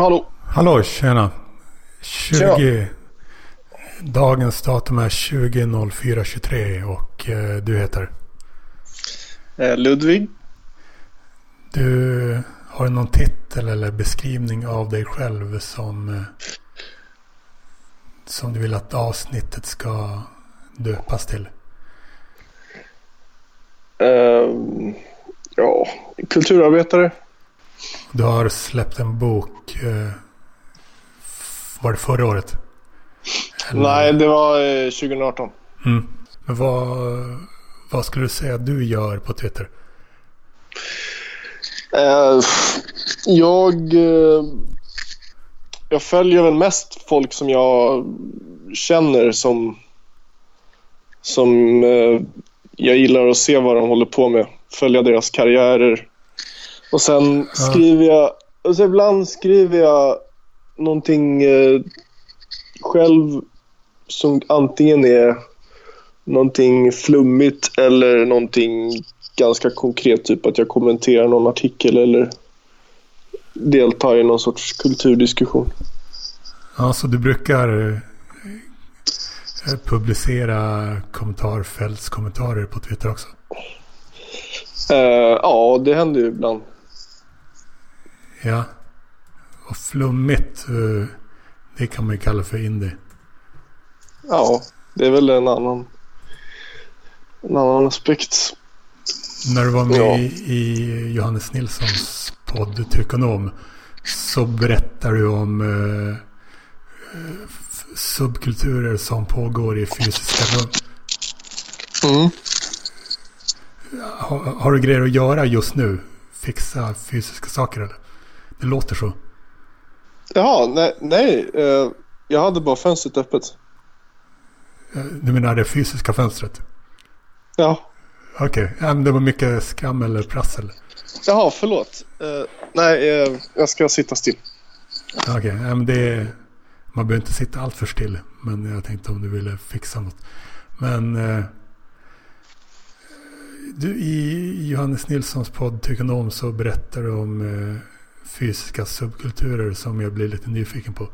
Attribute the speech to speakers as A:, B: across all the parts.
A: Hallå.
B: Hallå, tjena. 20...
A: Tjena.
B: Dagens datum är 20.04.23 och eh, du heter?
A: Eh, Ludvig.
B: Du har någon titel eller beskrivning av dig själv som, eh, som du vill att avsnittet ska döpas till?
A: Ehm, ja, kulturarbetare.
B: Du har släppt en bok. Eh, var det förra året? Eller-
A: Nej, det var eh, 2018.
B: Mm. Men vad, vad skulle du säga att du gör på Twitter?
A: Eh, jag, eh, jag följer väl mest folk som jag känner som, som eh, jag gillar att se vad de håller på med. Följa deras karriärer. Och sen skriver jag, och så ibland skriver jag någonting eh, själv som antingen är någonting flummigt eller någonting ganska konkret. Typ att jag kommenterar någon artikel eller deltar i någon sorts kulturdiskussion.
B: Ja, så du brukar eh, publicera kommentarfältskommentarer på Twitter också?
A: Eh, ja, det händer ju ibland.
B: Ja. Och flummigt, eh, det kan man ju kalla för indie.
A: Ja, det är väl en annan, en annan aspekt.
B: När du var med
A: Ja.
B: i, Johannes Nilssons podd Tykonom så berättar du om eh, subkulturer som pågår i fysiska rum.
A: Mm.
B: Har, har du grejer att göra just nu? Fixa fysiska saker eller? Det låter så.
A: Jaha, nej, nej eh, jag hade bara fönstret öppet.
B: Eh, Du menar det fysiska fönstret?
A: Ja,
B: Okej, men det var mycket skam eller prassel.
A: jaha, förlåt. Eh, nej, eh, jag ska sitta still.
B: Okej, det är, man behöver inte sitta allt för still. Men jag tänkte om du ville fixa något. Men eh, du, i Johannes Nilssons podd Tykonom så berättar du om fysiska subkulturer som jag blir lite nyfiken på.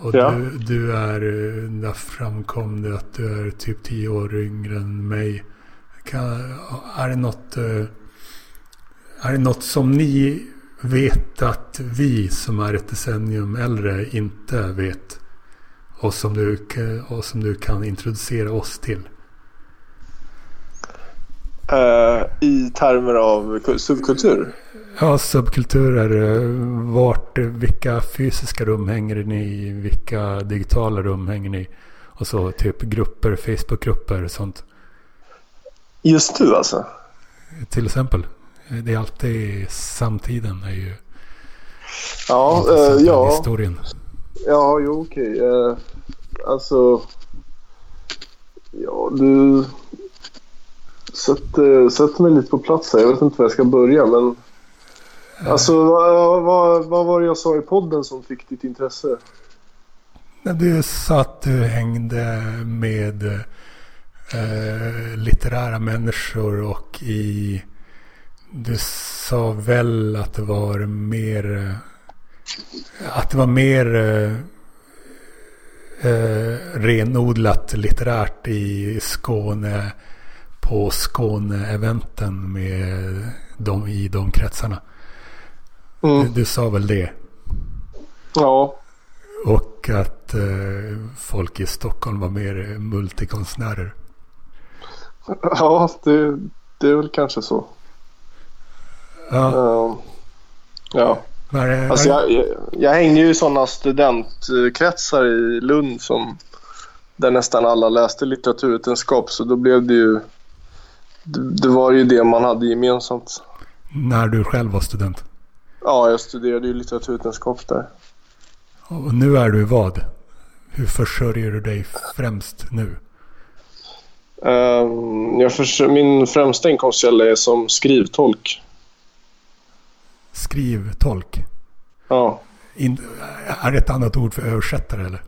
B: Och
A: Ja.
B: du, du är, eh, där framkom det att du är typ tio år yngre än mig. Kan, är det något eh, är det något som ni vet att vi som är ett decennium äldre inte vet? Och som du, och som du kan introducera oss till?
A: Eh, I termer av ku- subkultur.
B: Ja, subkulturer. eh, Vart, eh, vilka fysiska rum hänger ni i? Vilka digitala rum hänger ni i? Och så typ grupper, Facebookgrupper och sånt.
A: Just nu alltså.
B: Till exempel. Det är alltid samtiden är ju
A: Ja,
B: i
A: ja.
B: historien.
A: Ja, jo okej. Eh, alltså... Ja, du sätter, sätter mig lite på plats här. Jag vet inte var jag ska börja, men... Alltså, vad, vad, vad var det jag sa i podden som fick ditt intresse?
B: Du sa att du hängde med eh, litterära människor och i... Du sa väl att det var mer... Eh, att det var mer eh, eh, renodlat litterärt i Skåne på Skåne-eventen med de, i de kretsarna. Du,
A: Mm.
B: du sa väl det?
A: Ja,
B: Och att eh, folk i Stockholm var mer multikonstnärer.
A: ja det, det är väl kanske så.
B: Ja,
A: Eh, ja.
B: eh,
A: Alltså jag, jag, jag hängde ju i sådana studentkretsar i Lund som där nästan alla läste litteraturvetenskap så då blev det ju det, det var ju det man hade gemensamt.
B: när du själv var student.
A: Ja, jag studerade ju litteraturvetenskap där.
B: Och nu är du vad? Hur försörjer du dig främst nu?
A: Ehm, jag förs- min främsta inkomstkälla är som skrivtolk.
B: Skrivtolk.
A: Ja.
B: In, är det ett annat ord för översättare eller?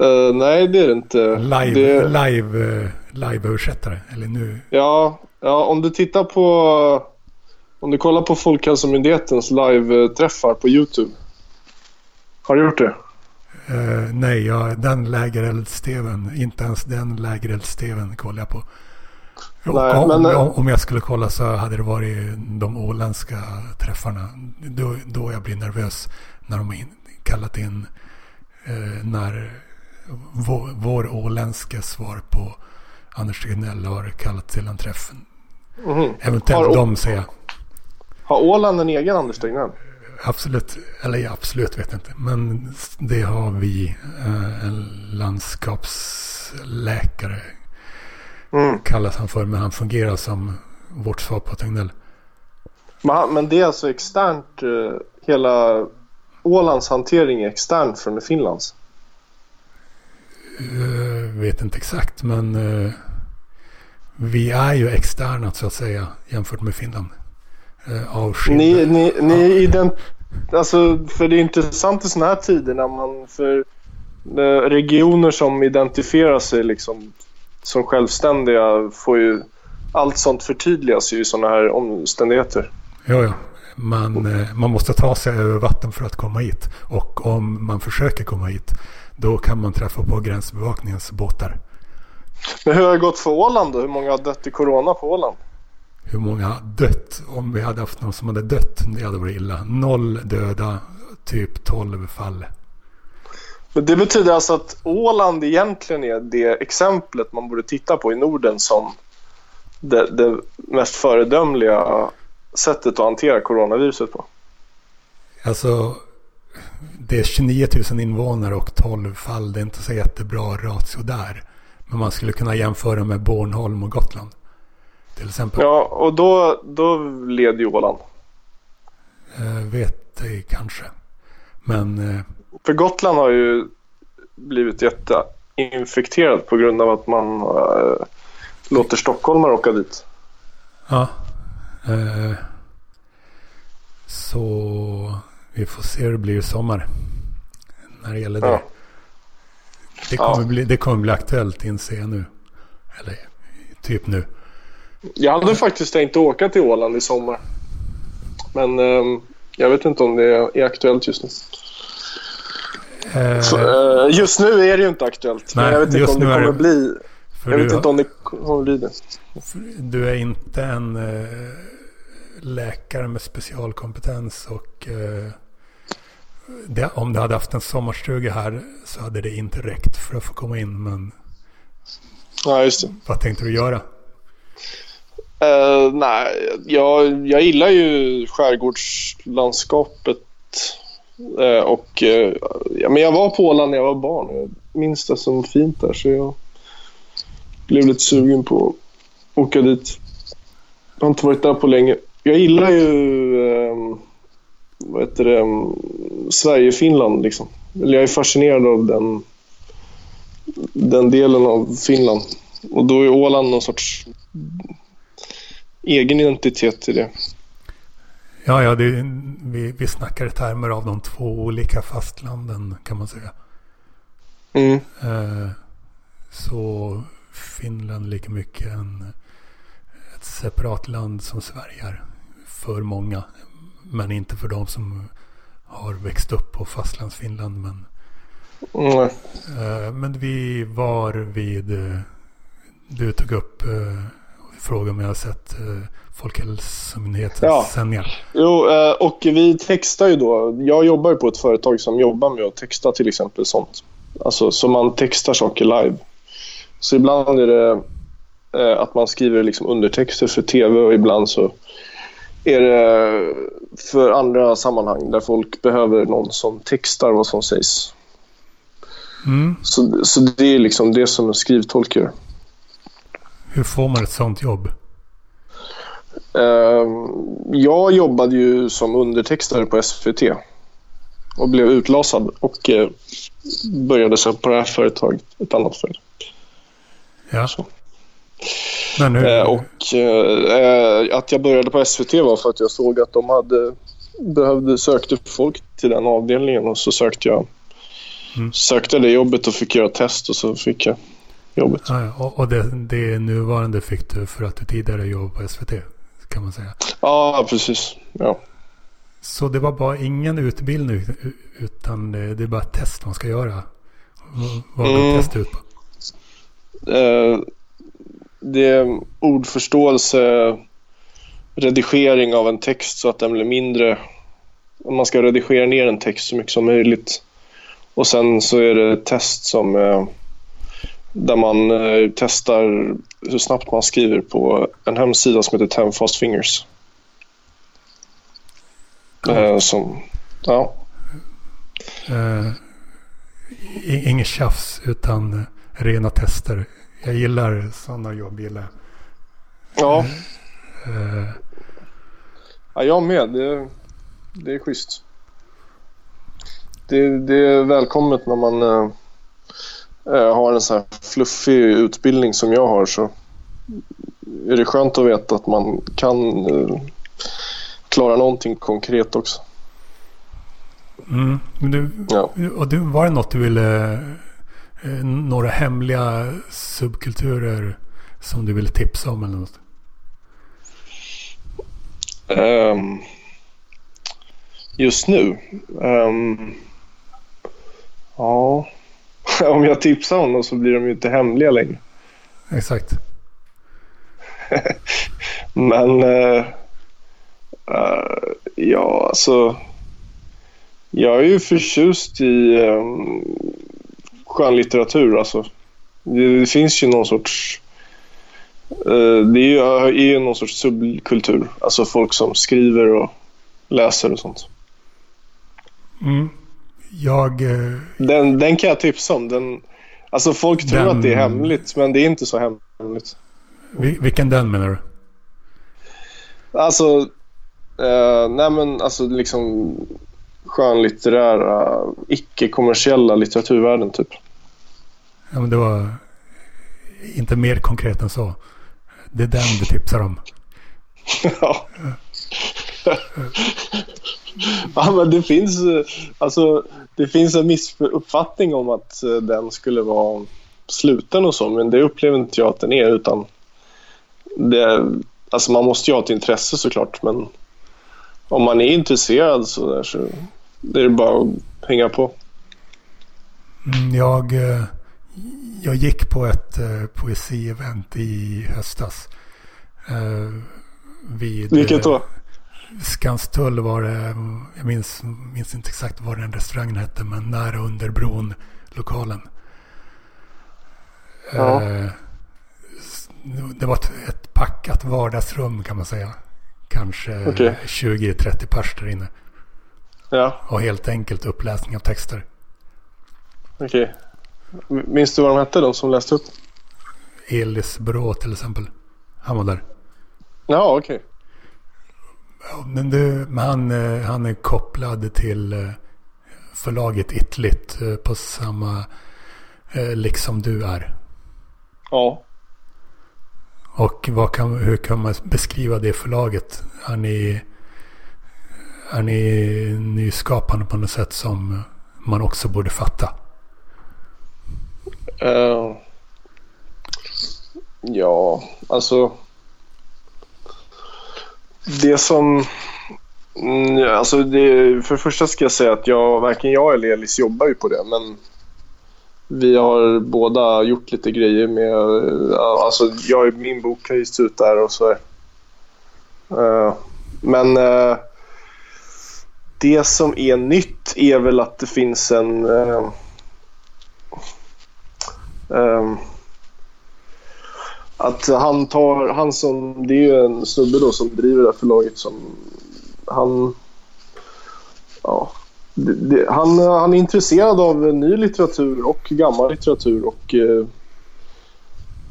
A: Eh, nej, det är det inte.
B: Live,
A: Det,
B: live, eh, live-översättare? Eller nu?
A: ja, ja, om du tittar på... Om du kollar på Folkhälsomyndighetens live-träffar på YouTube Har du gjort det?
B: Uh, nej, ja, den lägereldssteven, inte ens den lägereldssteven kollar jag på. Nej, om, men, om, om, jag skulle kolla så hade det varit de åländska träffarna. Då, då jag blir nervös när de har in, kallat in eh, när vår, vår åländska svar på Anders Tegnell har kallat till en träff. Mm. Eventuellt har, de säger
A: Har Åland en egen Anders Tegnell?
B: Absolut, eller absolut vet jag inte. Men det har vi. Eh, en landskapsläkare mm. kallas han för. Men han fungerar som vårt svar på Tegnell.
A: Men, det är alltså externt. Eh, hela Ålands hantering är externt från Finlands?
B: Uh, vet inte exakt men vi är ju externa så att säga jämfört med Finland.
A: Uh, av ni, ni, ni ident alltså, för det är intressant i sådana här tider när man för regioner som identifierar sig liksom som självständiga får ju allt sånt förtydligas ju i sådana här omständigheter.
B: Ja, ja. Man, eh, man måste ta sig över vatten för att komma hit. Och om man försöker komma hit, då kan man träffa på gränsbevakningens båtar.
A: Men hur har det gått för Åland då? Hur många har dött i corona på Åland?
B: Hur många dött? Om vi hade haft någon som hade dött, det hade varit illa. Noll döda, typ tolv fall.
A: Men det betyder alltså att Åland egentligen är det exemplet man borde titta på i Norden som det, det mest föredömliga sättet att hantera coronaviruset på?
B: Alltså, det är 29 000 invånare och 12 fall. Det är inte så jättebra ratio där. Men man skulle kunna jämföra med Bornholm och Gotland. Till exempel.
A: Ja, och då, då leder ju Åland.
B: Jag vet det kanske. Men... Eh,
A: För Gotland har ju blivit jätteinfekterad på grund av att man äh, låter stockholmare åka dit.
B: Ja. Eh, så vi får se hur det blir i sommar. När det gäller det. Ja. Det, kommer ja. bli, det kommer bli aktuellt inser jag nu. Eller typ nu.
A: Jag hade faktiskt tänkt åka till Åland i sommar. Men eh, jag vet inte om det är aktuellt just nu. Eh, Så, eh, just nu är det ju inte aktuellt. Nej, men jag vet inte om det kommer det... bli. jag vet inte om det kommer bli det.
B: Du är inte en eh, läkare med specialkompetens och det, om du hade haft en sommarstuga här så hade det inte räckt för att få komma in. Men
A: ja, just det.
B: vad tänkte du göra?
A: Uh, nej, jag, jag gillar ju skärgårdslandskapet. Uh, och, uh, ja, men jag var på Åland när jag var barn. Jag minns det som fint där så jag blev lite sugen på att åka dit. Jag har inte varit där på länge. Jag gillar ju eh, vad heter det, ehm, Sverige-Finland. Liksom. Jag är fascinerad av den, den delen av Finland. Och då är Åland någon sorts egen identitet i det.
B: Ja, ja det, vi, vi snackar i termer av de två olika fastlanden kan man säga. Mm. Eh, så Finland lika mycket en, ett separat land som Sverige är för många. Men inte för de som har växt upp på fastlandsfinland. Men, mm. uh, men vi var vid, uh, du tog upp uh, frågan om jag har sett uh, Folkhälsomyndighetens ja. sändningar.
A: Jo, och vi textar ju då. Jag jobbar ju på ett företag som jobbar med att texta till exempel sånt. Alltså så man textar saker live. Så ibland är det att man skriver liksom undertexter för tv och ibland så är det för andra sammanhang där folk behöver någon som textar vad som sägs. Mm. Så, så det är liksom det som en skrivtolk gör.
B: Hur får man ett sånt jobb?
A: Uh, jag jobbade ju som undertextare på SVT och blev utlasad och uh, började sen på det här företaget, ett annat företag.
B: Ja. Så.
A: Nu... Eh, och eh, att jag började på SVT var för att jag såg att de hade behövde, sökte folk till den avdelningen och så sökte jag mm. sökte det jobbet och fick göra test och så fick jag jobbet.
B: Ja, och, det, det nuvarande fick du för att du tidigare jobbade på SVT kan man säga?
A: Ja, precis. Ja.
B: Så det var bara ingen utbildning utan det, är bara ett test man ska göra? Vad går mm. test ut på?
A: Eh, det är ordförståelse, redigering av en text så att den blir mindre. Man ska redigera ner en text så mycket som möjligt. Och sen så är det test som eh, där man eh, testar hur snabbt man skriver på en hemsida som heter Ten Fast Fingers. Mm. som, ja.
B: Uh, inget tjafs utan rena tester. Jag gillar sådana jobb. Gillar.
A: Ja. Uh, ja, jag med. Det, det är schysst. Det, det är välkommet när man har en så här fluffig utbildning som jag har så är det skönt att veta att man kan uh, klara någonting konkret också.
B: Mm. Du, ja. Och du, var det något du ville Eh, några hemliga subkulturer som du vill tipsa om eller något?
A: Um, just nu? Um, ja, om jag tipsar om dem så blir de ju inte hemliga längre.
B: Exakt.
A: Men uh, uh, ja, alltså. Jag är ju förtjust i um, skönlitteratur. Alltså. Det, det finns ju någon sorts... Eh, det är ju, är ju någon sorts subkultur. Alltså folk som skriver och läser och sånt.
B: Mm. Jag... Eh,
A: den, den kan jag tipsa om. Den, alltså folk tror den... att det är hemligt, men det är inte så hemligt.
B: Vilken den menar du?
A: Alltså, eh, nej men alltså liksom skönlitterära, icke-kommersiella litteraturvärlden typ.
B: Ja, men det var inte mer konkret än så. Det är den du tipsar om.
A: ja. ja, men det finns, alltså, det finns en missuppfattning om att eh, den skulle vara sluten och så, men det upplever inte jag att den är. utan det, alltså Man måste ju ha ett intresse såklart, men om man är intresserad så, där, så det är bara att hänga på.
B: Mm, jag, eh, jag gick på ett eh, poesievent i höstas. Vid,
A: Vilket då?
B: Skanstull var det, jag minns, minns inte exakt vad den restaurangen hette, men nära under bron, lokalen. Ja. Det var ett, ett packat vardagsrum kan man säga. Kanske okay. 20-30 pers där inne.
A: Ja.
B: Och helt enkelt uppläsning av texter.
A: Okej. Okay. Minns du vad de hette, de som läste upp?
B: Elis Brå till exempel. Han var där.
A: Ja, okej. Okay.
B: Men du, han, eh, han är kopplad till eh, förlaget Itlit eh, på samma, liksom du är.
A: Ja.
B: Och vad kan, hur kan man beskriva det förlaget? Är ni är ni nyskapande på något sätt som man också borde fatta?
A: Uh, ja, alltså. Det som... Mm, alltså det, för det första ska jag säga att jag, varken jag eller Elis jobbar ju på det. Men vi har båda gjort lite grejer med... Alltså jag, min bok har getts ut där och så. Uh, men... Uh, det som är nytt är väl att det finns en... Uh, uh, att han tar, han som, det är ju en snubbe då som driver det här förlaget som, han, ja, det, det, han, han är intresserad av ny litteratur och gammal litteratur och uh,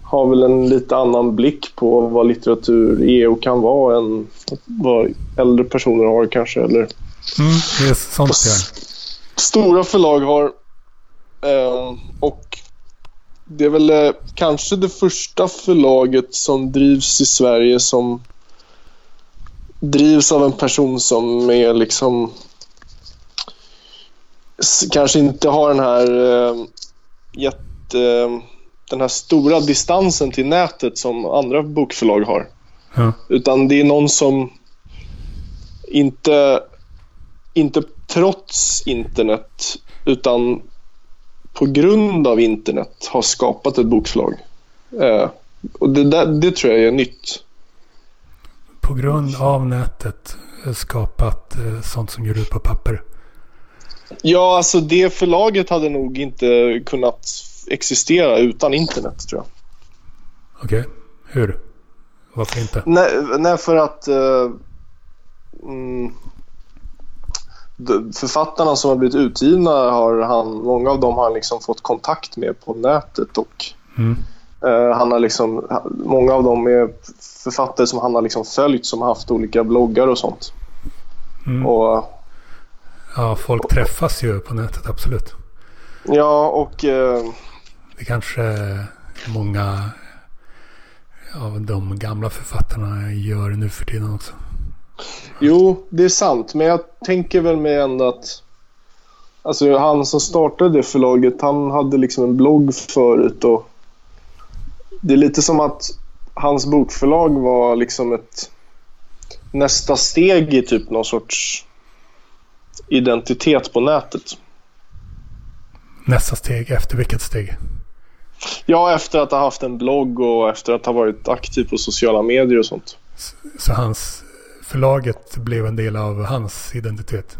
A: har väl en lite annan blick på vad litteratur är och kan vara än vad äldre personer har kanske. Eller
B: Mm, det är sånt är.
A: Stora förlag har eh, och det är väl eh, kanske det första förlaget som drivs i Sverige som drivs av en person som är liksom kanske inte har den här eh, jätte, den här stora distansen till nätet som andra bokförlag har. Ja. Utan det är någon som inte inte trots internet utan på grund av internet har skapat ett bokförlag. Eh, och det, där, det tror jag är nytt.
B: På grund av nätet skapat eh, sånt som ger ut på papper.
A: Ja, alltså det förlaget hade nog inte kunnat existera utan internet tror jag.
B: Okej, hur? Varför inte?
A: Nej, nej för att uh, mm, författarna som har blivit utgivna har han, många av dem har han liksom fått kontakt med på nätet och
B: Mm.
A: eh, han har liksom, många av dem är författare som han har liksom följt som har haft olika bloggar och sånt.
B: Mm.
A: Och,
B: Ja, folk träffas ju på nätet, absolut.
A: ja, och eh,
B: Det kanske många av de gamla författarna gör nu för tiden också.
A: Jo, det är sant. Men jag tänker väl med ändå att... Alltså han som startade det förlaget, han hade liksom en blogg förut och... Det är lite som att hans bokförlag var liksom ett nästa steg i typ någon sorts identitet på nätet.
B: Nästa steg, efter vilket steg?
A: Ja, efter att ha haft en blogg och efter att ha varit aktiv på sociala medier och sånt.
B: Så hans förlaget blev en del av hans identitet?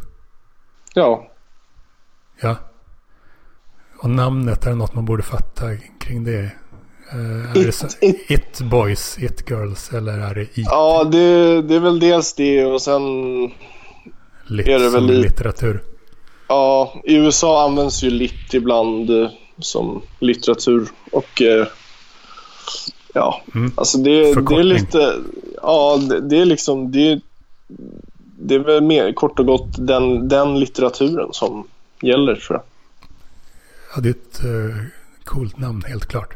A: Ja,
B: Ja. Och namnet, är det något man borde fatta kring det? Eh, är det så,
A: It-
B: it Boys, It Girls eller är det It?
A: ja det, det är väl dels det och sen
B: Lit
A: är det väl i-
B: litteratur?
A: Ja, i USA används ju lit ibland eh, som litteratur och eh, ja,
B: Mm.
A: alltså det, det är lite, ja det, det är liksom, det, det är väl mer kort och gott den, den litteraturen som gäller tror jag.
B: Ja, det är ett eh, coolt namn, helt klart.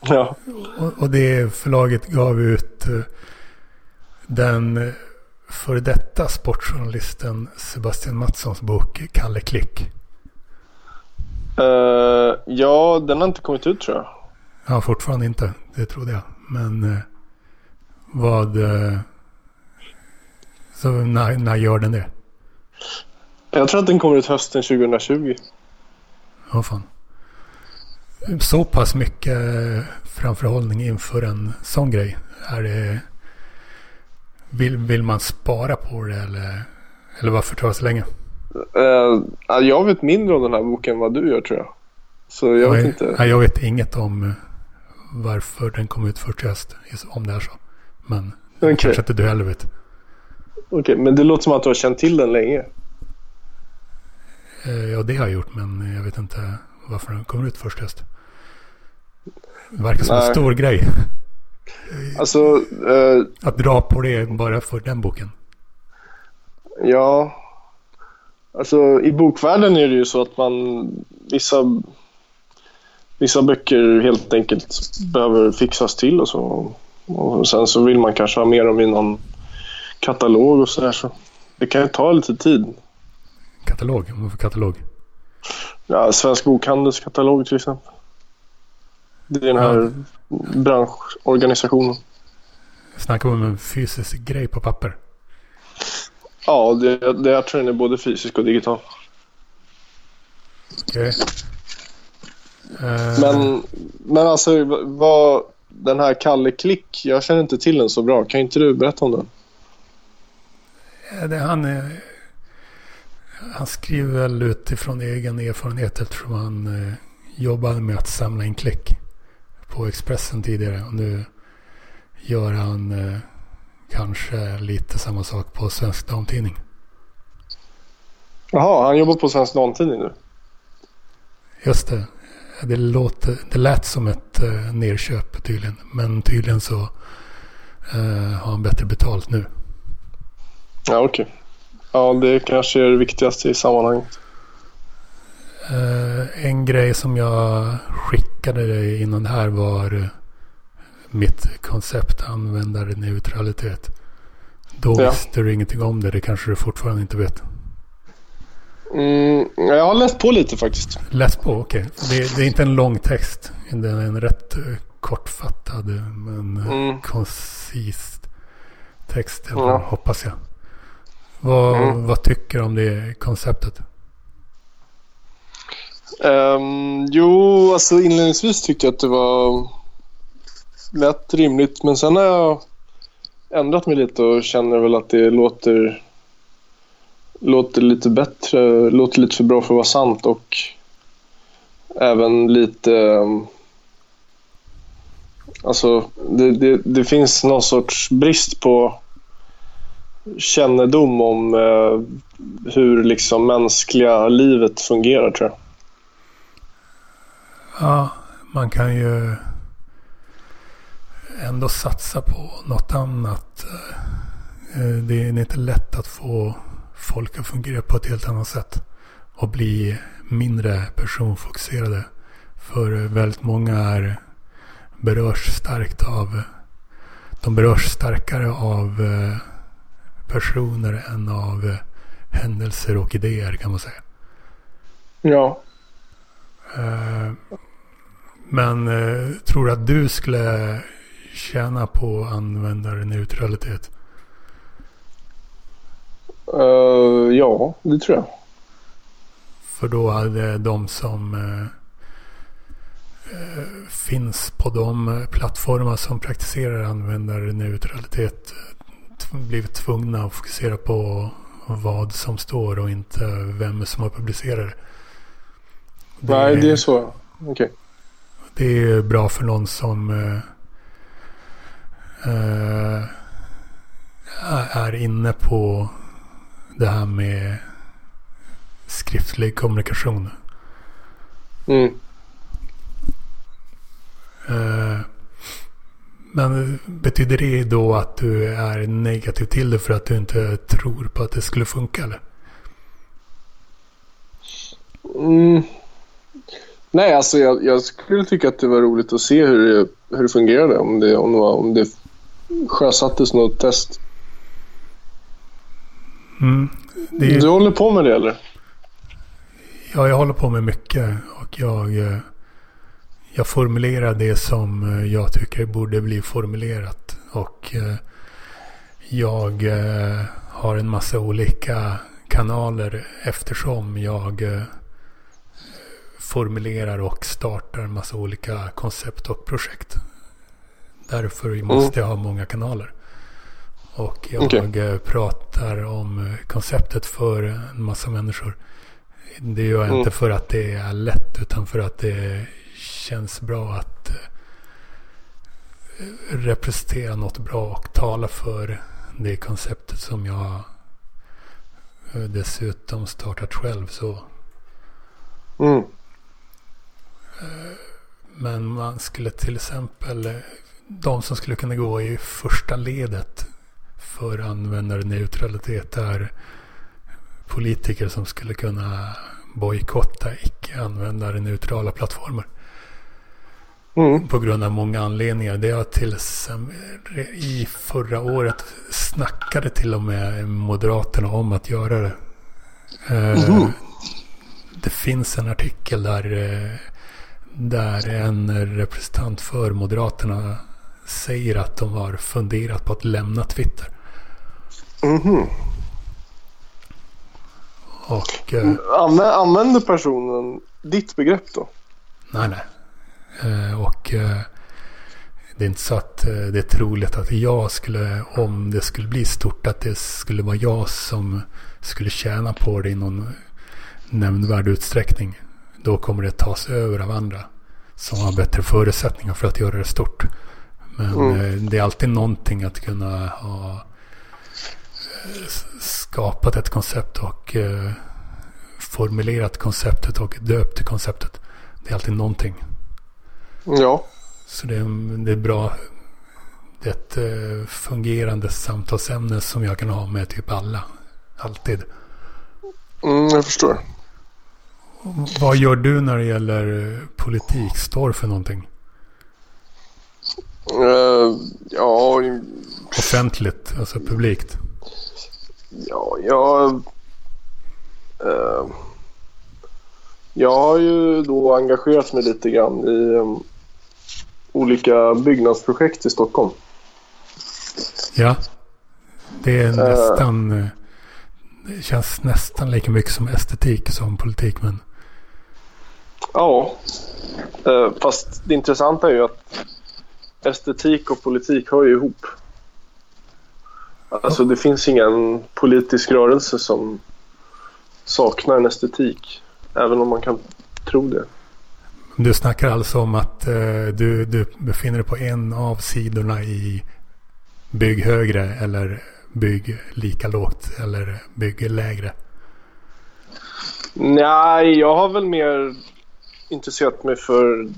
A: Ja,
B: Och, och det förlaget gav ut eh, den eh, före detta sportjournalisten Sebastian Mattssons bok Kalle Klick.
A: Eh, ja den har inte kommit ut tror jag.
B: Ja, fortfarande inte. Det trodde jag. Men vad... Eh, så när, när gör den det?
A: Jag tror att den kommer ut hösten 2020.
B: Ja, fan. Så pass mycket eh, framförhållning inför en sån grej. Är det... Vill, vill man spara på det eller, eller varför tar det så länge?
A: Ja, jag vet mindre om den här boken än vad du gör tror jag. Så jag vet
B: Nej,
A: inte.
B: Nej, jag vet inget om varför den kom ut först i höst. Om det är så. Men kanske inte du heller vet.
A: Okej, men det låter som att du har känt till den länge.
B: Eh, Ja, det har jag gjort. Men jag vet inte varför den kommer ut först höst. Det verkar som en
A: Nej.
B: stor grej.
A: Alltså, eh,
B: Att dra på det bara för den boken.
A: ja. Alltså i bokvärlden är det ju så att man vissa, vissa böcker helt enkelt behöver fixas till och så. Och sen så vill man kanske ha med dem i någon katalog och sådär så. Det kan ju ta lite tid.
B: Katalog. Vad för katalog?
A: Ja, Svensk Bokhandels katalog till exempel. Det är den här branschorganisationen.
B: Snackar vi om en fysisk grej på papper?
A: Ja, det, det, jag tror den är både fysisk och digital.
B: Okej. Eh,
A: Men, men alltså vad den här Kalle Klick, jag känner inte till den så bra. Kan inte du berätta om den?
B: eh, det, han, är, han skriver väl utifrån egen erfarenhet eftersom han eh, jobbade med att samla in klick på Expressen tidigare. Och nu gör han eh, kanske lite samma sak på Svensk Damtidning.
A: Jaha, han jobbar på Svensk Damtidning nu.
B: Just det. Det, låter, det lät som ett eh, nerköp tydligen. Men tydligen så eh, har han bättre betalt nu.
A: Ja, okej. Ja, det kanske är det viktigaste i sammanhanget.
B: Eh, en grej som jag skickade dig innan det här var eh, mitt koncept användarneutralitet. Då
A: Ja.
B: visste du ingenting om det. Det kanske du fortfarande inte vet.
A: Mm, jag har läst på lite faktiskt.
B: Läs på, okej. Det, det är inte en lång text. Det är en rätt eh, kortfattad men eh,
A: Mm.
B: koncis text.
A: Ja.
B: Hoppas jag. Vad, mm. vad tycker du om det konceptet?
A: Um, jo, alltså inledningsvis tyckte jag att det var lätt rimligt. Men sen har jag ändrat mig lite och känner väl att det låter, låter lite bättre, låter lite för bra för att vara sant och även lite... Eh, alltså, det, det, det, finns någon sorts brist på kännedom om eh, hur liksom mänskliga livet fungerar tror jag.
B: Ja, man kan ju ändå satsa på något annat. Eh, det är inte lätt att få folk att fungera på ett helt annat sätt. Och bli mindre personfokuserade. För väldigt många är, berörs starkt av, de berörs starkare av eh, personer än av eh, händelser och idéer kan man säga.
A: Ja.
B: Men tror du att du skulle tjäna på användarneutralitet?
A: Uh, ja, det tror jag.
B: För då hade de som uh, finns på de plattformar som praktiserar användarneutralitet blivit tvungna att fokusera på vad som står och inte vem som har publicerat det.
A: Nej, det är så. Okej. Okay.
B: Det är bra för någon som uh, är inne på det här med skriftlig kommunikation.
A: Mm.
B: Uh, men betyder det då att du är negativ till det för att du inte tror på att det skulle funka eller?
A: Mm. Nej, alltså jag, jag, skulle tycka att det var roligt att se hur det, hur det fungerade. Om det, om, det var, om det sjösattes något test.
B: Mm,
A: är... Du håller på med det eller?
B: Ja, jag håller på med mycket. Och jag, eh, jag formulerar det som eh, jag tycker borde bli formulerat. Och eh, jag har en massa olika kanaler eftersom jag formulerar och startar en massa olika koncept och projekt. Därför måste jag ha många kanaler. Och jag okay. pratar om konceptet för en massa människor. Det gör jag mm. inte för att det är lätt utan för att det känns bra att eh, representera något bra och tala för det konceptet som jag eh, dessutom startat själv. Så.
A: Mm.
B: Eh, men man skulle till exempel de som skulle kunna gå i första ledet för användarneutralitet är politiker som skulle kunna bojkotta icke-användarneutrala plattformar. Mm. På grund av många anledningar. Det har till i förra året snackade till och med Moderaterna om att göra det. Mm. Det finns en artikel där, eh, där en representant för Moderaterna säger att de har funderat på att lämna Twitter.
A: Mhm.
B: Och... Eh,
A: Använder personen ditt begrepp då?
B: Nej, nej. Eh, och eh, det är inte så att eh, det är troligt att jag skulle, om det skulle bli stort, att det skulle vara jag som skulle tjäna på det i någon nämnvärd utsträckning. Då kommer det tas över av andra som har bättre förutsättningar för att göra det stort. Men mm. Eh, det är alltid någonting att kunna ha skapat ett koncept och eh, formulerat konceptet och döpt konceptet. Det är alltid någonting.
A: Ja.
B: Så det är, det är bra. Det är ett fungerande samtalsämne som jag kan ha med typ alla. Alltid.
A: Mm, jag förstår.
B: Vad gör du när det gäller politik? Står för någonting?
A: Uh, ja...
B: Offentligt, alltså publikt?
A: Ja, jag... Uh, jag har ju då engagerat mig lite grann i um, olika byggnadsprojekt i Stockholm.
B: Ja, det är nästan... Uh, Det känns nästan lika mycket som estetik som politik. Men...
A: Ja, eh, fast det intressanta är ju att estetik och politik hör ju ihop. Alltså det finns ingen politisk rörelse som saknar en estetik. Även om man kan tro det.
B: Du snackar alltså om att eh, du, du befinner dig på en av sidorna i bygg högre eller bygg lika lågt eller bygg lägre?
A: Nej, jag har väl mer intresserat mig för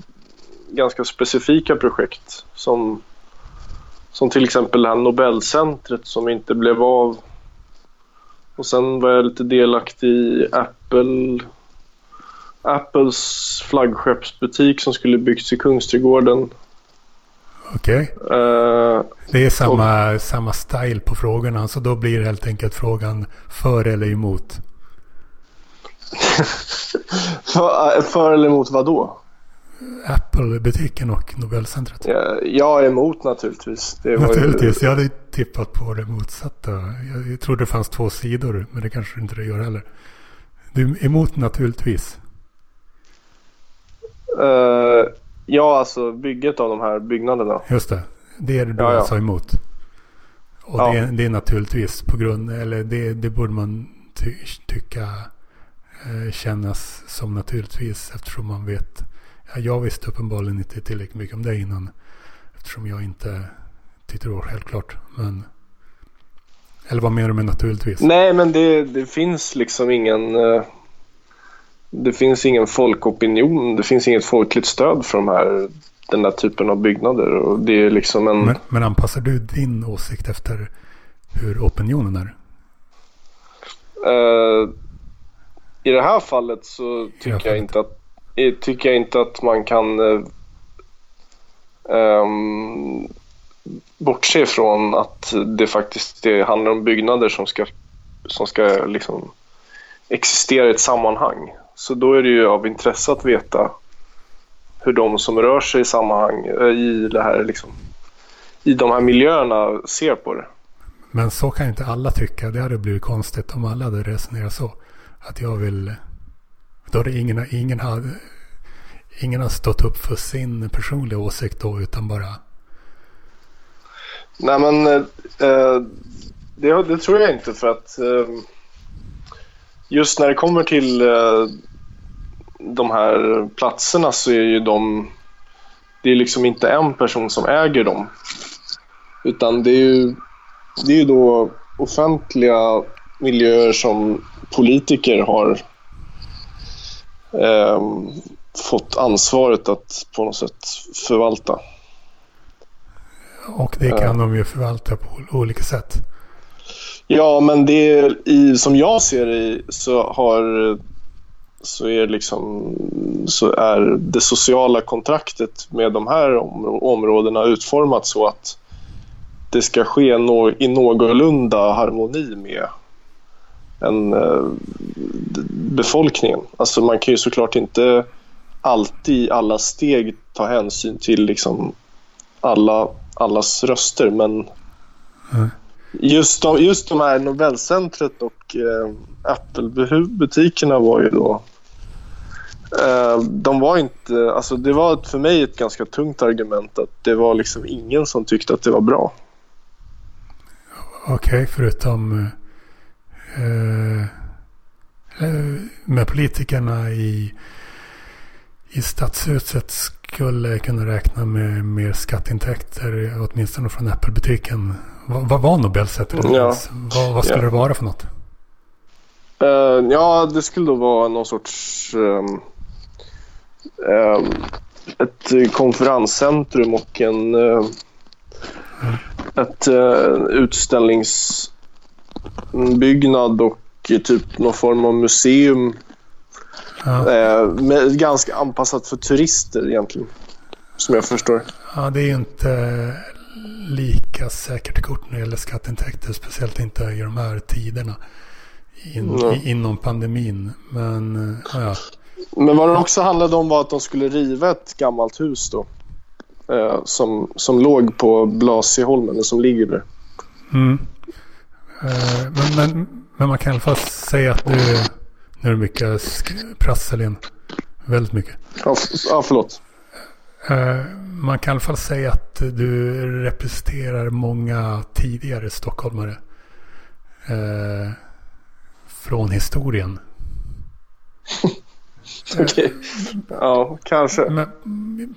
A: ganska specifika projekt som, som till exempel det här Nobelcentret som inte blev av. Och sen var jag lite delaktig i Apple Apples flaggskeppsbutik som skulle byggts i Kungsträdgården.
B: Okej. Okay. Uh, det är samma, och, samma style på frågorna. Så då blir det helt enkelt frågan för eller emot.
A: för, för eller emot vad då?
B: Apple-butiken och Nobelcentret.
A: Ja, jag är emot naturligtvis.
B: naturligtvis. Ju... Jag hade tippat på det motsatta. Jag, jag trodde det fanns två sidor. Men det kanske inte det gör heller. Du är emot naturligtvis.
A: Uh, ja, alltså bygget av de här byggnaderna.
B: Just det. Det är det du ja, alltså emot. Och ja. det, är, det, är naturligtvis på grund, eller det, det borde man ty, tycka eh, kännas som naturligtvis eftersom man vet. Ja, jag visste uppenbarligen inte tillräckligt mycket om det innan. Eftersom jag inte det var självklart. Men, eller vad menar du med naturligtvis?
A: Nej, men det, det finns liksom ingen... Eh det finns ingen folkopinion, det finns inget folkligt stöd för de här, den här typen av byggnader. Och det är liksom en...
B: men, men anpassar du din åsikt efter hur opinionen är?
A: Uh, I det här fallet så tycker, jag, fallet. Inte att, Eh, tycker jag inte att man kan um, bortse från att det faktiskt det handlar om byggnader som ska, som ska liksom existera i ett sammanhang. Så då är det ju av intresse att veta hur de som rör sig i sammanhang eh, i, det här, liksom, i de här miljöerna ser på det.
B: Men så kan inte alla tycka. Det hade blivit konstigt om alla hade resonerat så. Att jag vill... Då hade ingen, ingen, hade, ingen har stått upp för sin personliga åsikt då utan bara...
A: Nej men eh, det, det, tror jag inte för att eh, just när det kommer till eh, de här platserna så är ju de... Det är liksom inte en person som äger dem. Utan det är ju, det är ju då offentliga miljöer som politiker har eh, fått ansvaret att på något sätt förvalta.
B: Och det kan uh, de ju förvalta på olika sätt.
A: Ja, men det är, i, som jag ser det så har så är, liksom, så är det sociala kontraktet med de här områdena utformat så att det ska ske no i någorlunda harmoni med en, eh, befolkningen. Alltså man kan ju såklart inte alltid i alla steg ta hänsyn till liksom alla, allas röster men mm. just, de, just de här Nobelcentret och eh, Apple-butikerna var ju då Uh, de var inte, alltså det var för mig ett ganska tungt argument att det var liksom ingen som tyckte att det var bra.
B: Okej, okay, förutom med politikerna i, i stadshuset skulle kunna räkna med mer skatteintäkter, åtminstone från Apple-butiken. Vad, vad var Nobelsättet? Ja. Vad, vad skulle ja. det vara för något?
A: Uh, ja, det skulle då vara någon sorts um, um, ett konferenscentrum och en uh, ett uh, utställningsbyggnad och typ någon form av museum. Ja. Uh, med, ganska anpassat för turister egentligen. Som jag förstår.
B: Ja, det är ju inte lika säkert kort när det gäller skatteintäkter. Speciellt inte i de här tiderna in, mm. inom pandemin. Men ja.
A: Men vad det också handlade om var att de skulle riva ett gammalt hus då. Eh, som, som låg på Blasieholmen, som ligger där.
B: Mm. Eh, men, men, men man kan i alla fall säga att du, nu är det mycket prassel igen. Väldigt mycket.
A: Ja, förlåt.
B: Eh, man kan i alla fall säga att du representerar många tidigare stockholmare. Eh, från historien.
A: Okej. Okay. Ja, kanske.
B: Men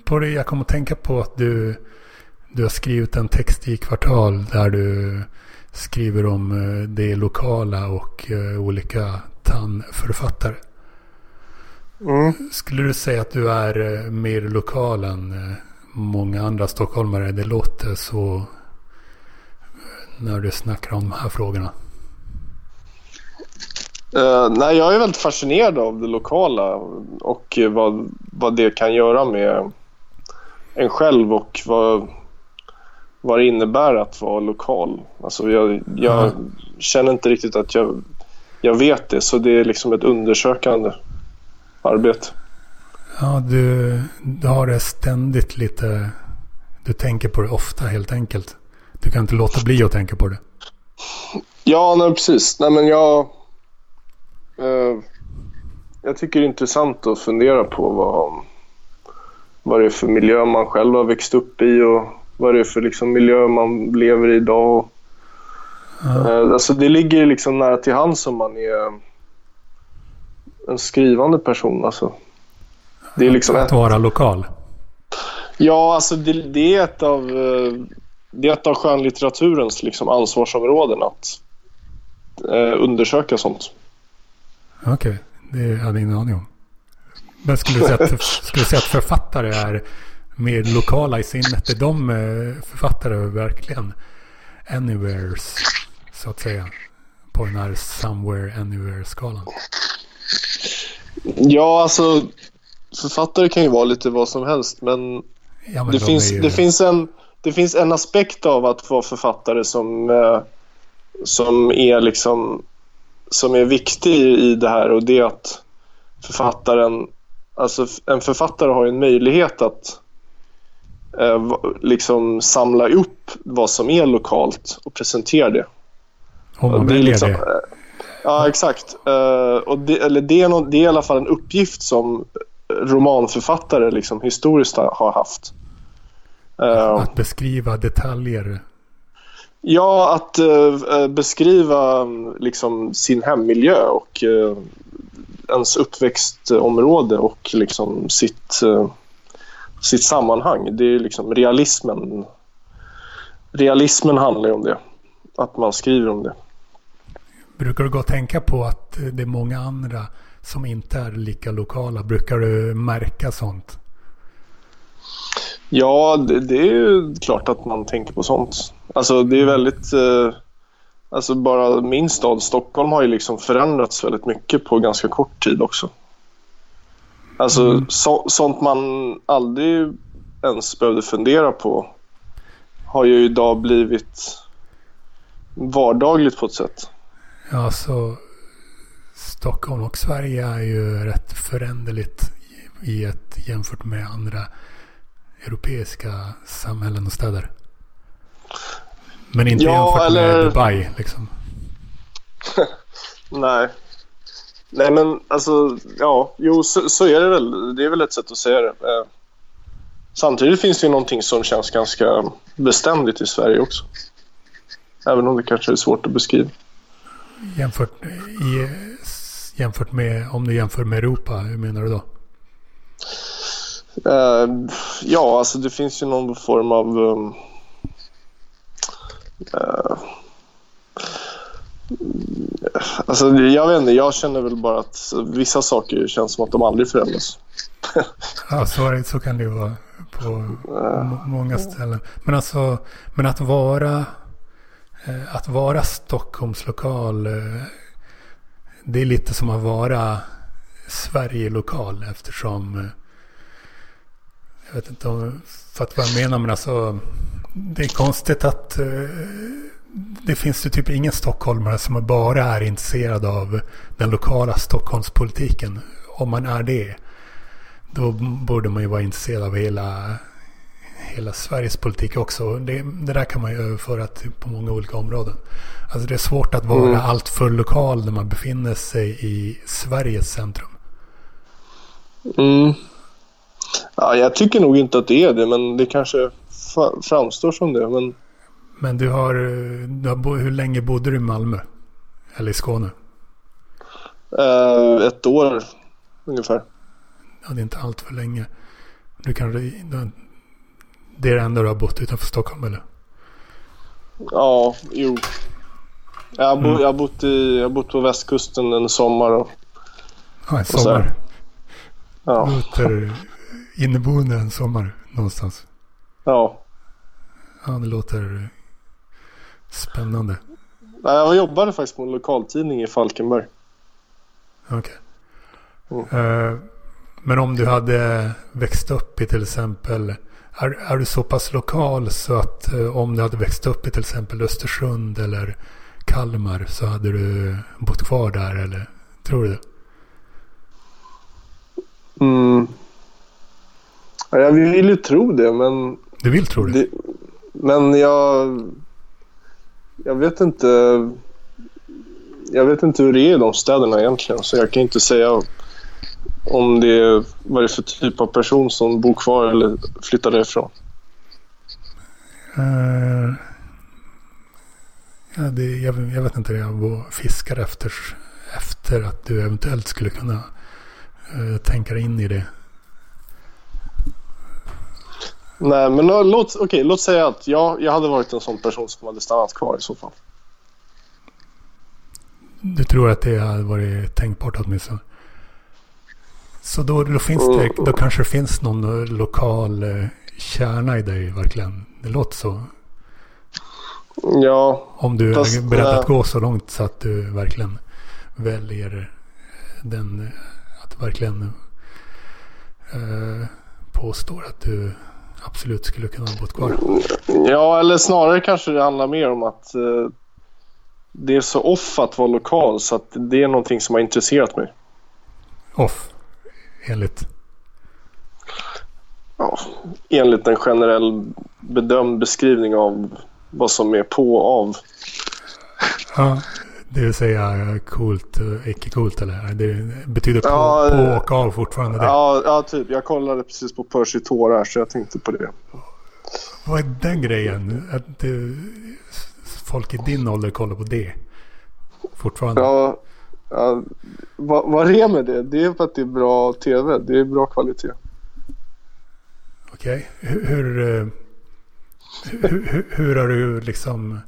B: på det jag kommer att tänka på att du, du har skrivit en text i Kvartal där du skriver om eh, det lokala och eh, olika tandförfattare. Mm. Skulle du säga att du är eh, mer lokal än många andra stockholmare? Det låter så när du snackar om de här frågorna.
A: Uh, nej, jag är väldigt fascinerad av det lokala och vad, vad det kan göra med en själv och vad, vad det innebär att vara lokal. Alltså jag, jag mm. känner inte riktigt att jag, jag vet det, så det är liksom ett undersökande arbete.
B: Ja, du, du har det ständigt lite... Du tänker på det ofta helt enkelt. Du kan inte låta bli att tänka på det.
A: Ja, nej, precis. Nej, men jag... Eh, jag tycker det är intressant att fundera på vad, vad det är för miljö man själv har växt upp i och vad det är för liksom, miljö man lever i idag. Mm. Alltså, det ligger liksom nära till hands om man är en skrivande person. Alltså.
B: Det är liksom att vara lokal?
A: Ja, alltså det, det, är ett av, eh, det är ett av skönlitteraturens liksom ansvarsområden att eh, undersöka sånt.
B: Okej, okay. det hade jag ingen aning om. Men skulle du säga att, skulle du säga att författare är mer lokala i sinnet. Är de eh, författare verkligen anywheres så att säga? På den här somewhere anywhere-skalan.
A: Ja, alltså författare kan ju vara lite vad som helst men, ja, men det, finns, ju... det, finns en, det finns en aspekt av att vara författare som, eh, som är liksom som är viktig i det här och det är att författaren Alltså en författare har en möjlighet att liksom samla upp vad som är lokalt och presentera det.
B: Om man väljer liksom, det. Eh,
A: ja, exakt. Eh, och det, eller det, är någon, det är i alla fall en uppgift som romanförfattare liksom historiskt har haft.
B: Eh, att beskriva detaljer.
A: Ja, att beskriva liksom, sin hemmiljö och ens uppväxtområde och liksom sitt, sitt sammanhang. Det är liksom realismen. Realismen handlar ju om det. Att man skriver om det.
B: Brukar du gå och tänka på att det är många andra som inte är lika lokala? Brukar du märka sånt?
A: Ja, det, det är ju klart att man tänker på sånt. Alltså det är väldigt... Eh, alltså bara min stad Stockholm har ju liksom förändrats väldigt mycket på ganska kort tid också. Alltså mm. så, sånt man aldrig ens behövde fundera på har ju idag blivit vardagligt på ett sätt.
B: Ja, så Stockholm och Sverige är ju rätt föränderligt i ett jämfört med andra europeiska samhällen och städer. Men inte ja, jämfört eller... med Dubai liksom.
A: Nej. Nej men alltså, ja, jo så, så, är det väl. Det är väl ett sätt att säga det. Eh, samtidigt finns det ju någonting som känns ganska beständigt i Sverige också. Även om det kanske är svårt att beskriva.
B: Jämfört, i, jämfört med, om du jämför med Europa, hur menar du då?
A: Uh, ja, alltså det finns ju någon form av um, uh, Alltså jag vet inte, jag känner väl bara att vissa saker känns som att de aldrig förändras.
B: ja, så, så kan det ju vara på många ställen. Men alltså, men att vara eh, att vara Stockholms lokal eh, det är lite som att vara Sverige lokal eftersom eh, jag vet inte om för att vad jag menar men alltså det är konstigt att det finns ju typ ingen stockholmare som bara är intresserad av den lokala Stockholmspolitiken. Om man är det, då borde man ju vara intresserad av hela, hela Sveriges politik också. Det, det där kan man ju överföra till, på många olika områden. Alltså det är svårt att vara mm. allt för lokal när man befinner sig i Sveriges centrum.
A: Mm. Ja, jag tycker nog inte att det är det, men det kanske framstår som det. Men,
B: men du har, du har, hur länge bodde du i Malmö? Eller i Skåne?
A: Uh, ett år ungefär.
B: Ja, det är inte allt för länge. Du kan, det är det enda du har bott utanför Stockholm eller?
A: Ja, jo. Jag har, bo, mm. jag har, bott, i, jag har bott på västkusten en sommar. Och,
B: ja, en sommar. Ja. Låter inneboende en sommar någonstans.
A: Ja.
B: Ja, det låter spännande.
A: Jag jobbade faktiskt på en lokaltidning i Falkenberg.
B: Okej. Okay. Mm. Uh, men om du hade växt upp i till exempel, är, är du så pass lokal så att uh, om du hade växt upp i till exempel Östersund eller Kalmar så hade du bott kvar där eller tror du det?
A: Mm. Jag vill ju tro det men...
B: Du vill tro det? det
A: men jag... Jag vet inte... Jag vet inte hur det är i de städerna egentligen så jag kan inte säga om det är vad det är för typ av person som bor kvar eller flyttar därifrån.
B: Uh, ja, det, jag, jag, vet inte, jag fiskar efter, efter att du eventuellt skulle kunna uh, tänka dig in i det.
A: Nej, men låt, okay, låt säga att jag, jag hade varit en sån person som hade stannat kvar i så fall.
B: Du tror att det hade varit tänkbart åtminstone? Så då, då, finns det, mm. då kanske det finns någon lokal eh, kärna i dig verkligen. Det låter så.
A: Ja.
B: Om du fast, är beredd att gå så långt så att du verkligen väljer den, att verkligen uh, påstår att du absolut skulle kunna ha bott kvar.
A: Ja, eller snarare kanske det handlar mer om att uh, det är så off att vara lokal så att det är någonting som har intresserat mig.
B: Off? Enligt?
A: Ja, enligt en generell bedömd beskrivning av vad som är på och av.
B: Ja, det vill säga coolt, icke coolt eller? Det betyder på, ja, på och av fortfarande det?
A: Ja, ja, typ. Jag kollade precis på Percy tårar så jag tänkte på det.
B: Vad är den grejen? Att det, folk i din ålder kollar på det fortfarande?
A: Ja, ja vad, vad är med det? Det är för att det är bra tv. Det är bra kvalitet.
B: Okej. Okay. Hur, hur, hur, hur har du liksom...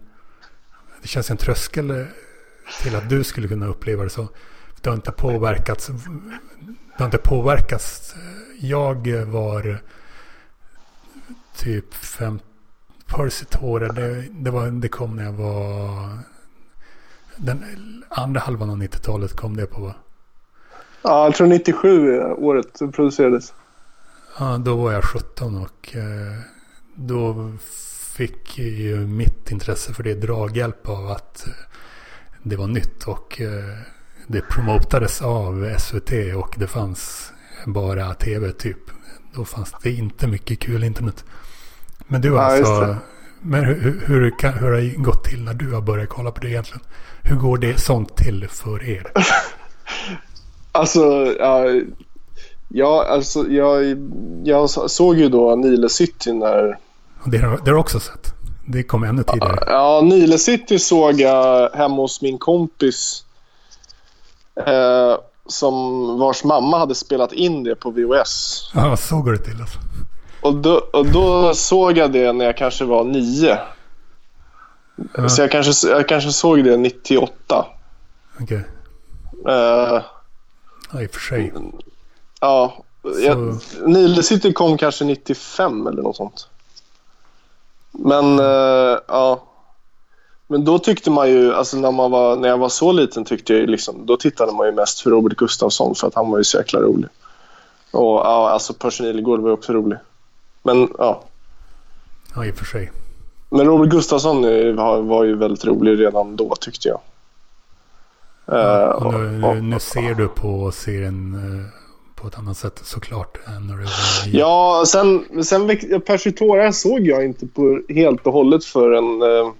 B: Det känns en tröskel till att du skulle kunna uppleva det så. Det har inte påverkats. Det har inte påverkats. Jag var typ fem... Percy Tore, det, det, var, det kom när jag var... Den andra halvan av 90-talet kom det på va?
A: Ja, jag tror 97 året producerades.
B: Ja, då var jag 17 och eh, då fick ju mitt intresse för det draghjälp av att eh, det var nytt och eh, det promotades av SVT och det fanns bara tv typ. Då fanns det inte mycket kul internet. Men du ja, alltså, men hur, hur, hur, hur har det gått till när du har börjat kolla på det egentligen? Hur går det sånt till för er?
A: alltså, ja, ja, alltså jag, jag såg ju då Nile City när...
B: Det har, det har också sett? Det kom ännu tidigare.
A: Ja, Nile City såg jag hemma hos min kompis. Eh, som vars mamma hade spelat in det på VHS.
B: Ja, så går det till alltså.
A: Och då, och då såg jag det när jag kanske var nio. Ja. Så jag kanske, jag kanske såg det 98.
B: Okej. Okay. Uh, ja, i och för sig.
A: Ja. Jag, Nile City kom kanske 95 eller något sånt. Men uh, ja. Men då tyckte man ju, alltså när, man var, när jag var så liten tyckte jag liksom, då tittade man ju mest för Robert Gustafsson för att han var ju så jäkla rolig. Och ja, alltså Percy Nilegård var ju också rolig. Men ja.
B: Ja, i och för sig.
A: Men Robert Gustafsson var ju väldigt rolig redan då tyckte jag.
B: Ja, och nu, nu, nu ser du på serien, eh, på ett annat sätt såklart. Än när du
A: ja, sen, sen Persitora såg jag inte på helt och hållet förrän, eh,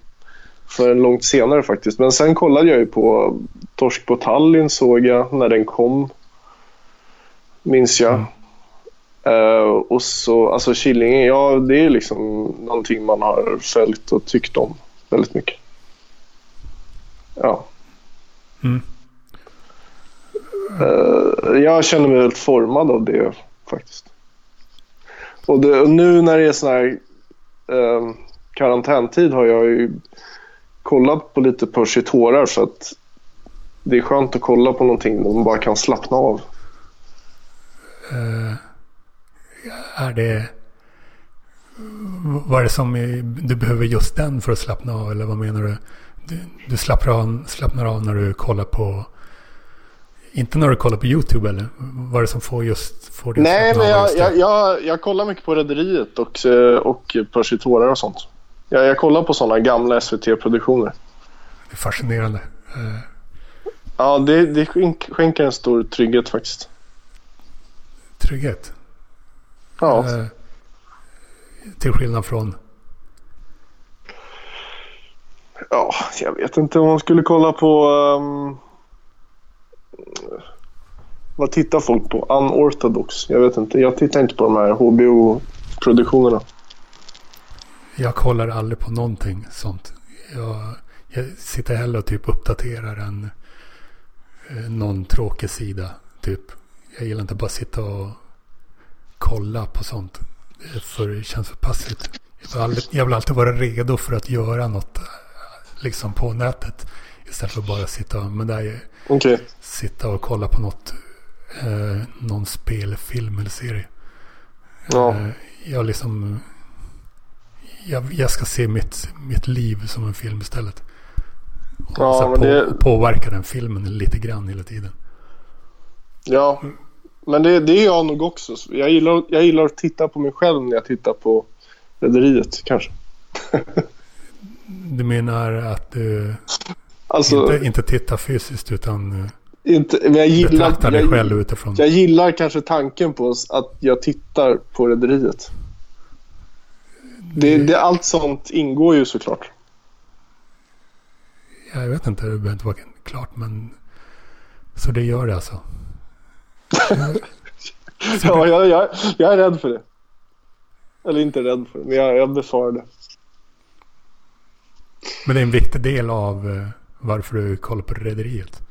A: förrän långt senare faktiskt. Men sen kollade jag ju på Torsk på Tallinn såg jag när den kom. Minns jag. Mm. Uh, och så, alltså Killinge, ja det är liksom någonting man har följt och tyckt om väldigt mycket. Ja. Mm. Eh, jag känner mig väldigt formad av det faktiskt. Och, det, och nu när det är sån här eh, karantäntid har jag ju kollat på lite Percy tårar så att det är skönt att kolla på någonting där man bara kan slappna av.
B: Uh, är det... Vad är det som du behöver just den för att slappna av? Eller vad menar du? Du, du slappnar, av, slappnar av när du kollar på... Inte när du kollar på YouTube eller? Vad är det som får just... Får
A: Nej, men jag, jag, jag, jag, kollar mycket på Rederiet och, och Percy tårar och sånt. Jag, jag kollar på sådana gamla SVT-produktioner.
B: Det är fascinerande. Eh,
A: ja, det, det skänker en stor trygghet faktiskt.
B: Trygghet? Ja. Eh, till skillnad från?
A: Ja, jag vet inte om man skulle kolla på... Um, vad tittar folk på? Unorthodox? Jag vet inte. Jag tittar inte på de här HBO-produktionerna.
B: Jag kollar aldrig på någonting sånt. Jag, jag sitter hellre och typ uppdaterar en, eh, någon tråkig sida. Typ. Jag gillar inte bara sitta och kolla på sånt. För det känns för passivt. Jag vill, aldrig, jag vill alltid vara redo för att göra något eh, liksom på nätet. Istället för att bara sitta, men där, okay. sitta och kolla på något. Eh, någon spelfilm eller serie. Ja. Eh, jag liksom... Jag, jag, ska se mitt, mitt liv som en film istället. Och ja, men på, det... påverka den filmen lite grann hela tiden.
A: Ja, men det, det är jag nog också. Jag gillar, jag gillar att titta på mig själv när jag tittar på Rederiet kanske.
B: du menar att du alltså, inte, inte tittar fysiskt utan eh,
A: inte, men jag gillar,
B: betraktar dig själv utifrån?
A: Jag gillar kanske tanken på att jag tittar på Rederiet. Det, det, allt sånt ingår ju såklart.
B: Jag vet inte, det behöver inte vara klart men så det gör det alltså?
A: ja, jag, jag, jag är rädd för det. Eller inte rädd för det, men jag, jag befarar det.
B: Men det är en viktig del av uh, varför du kollar på Rederiet?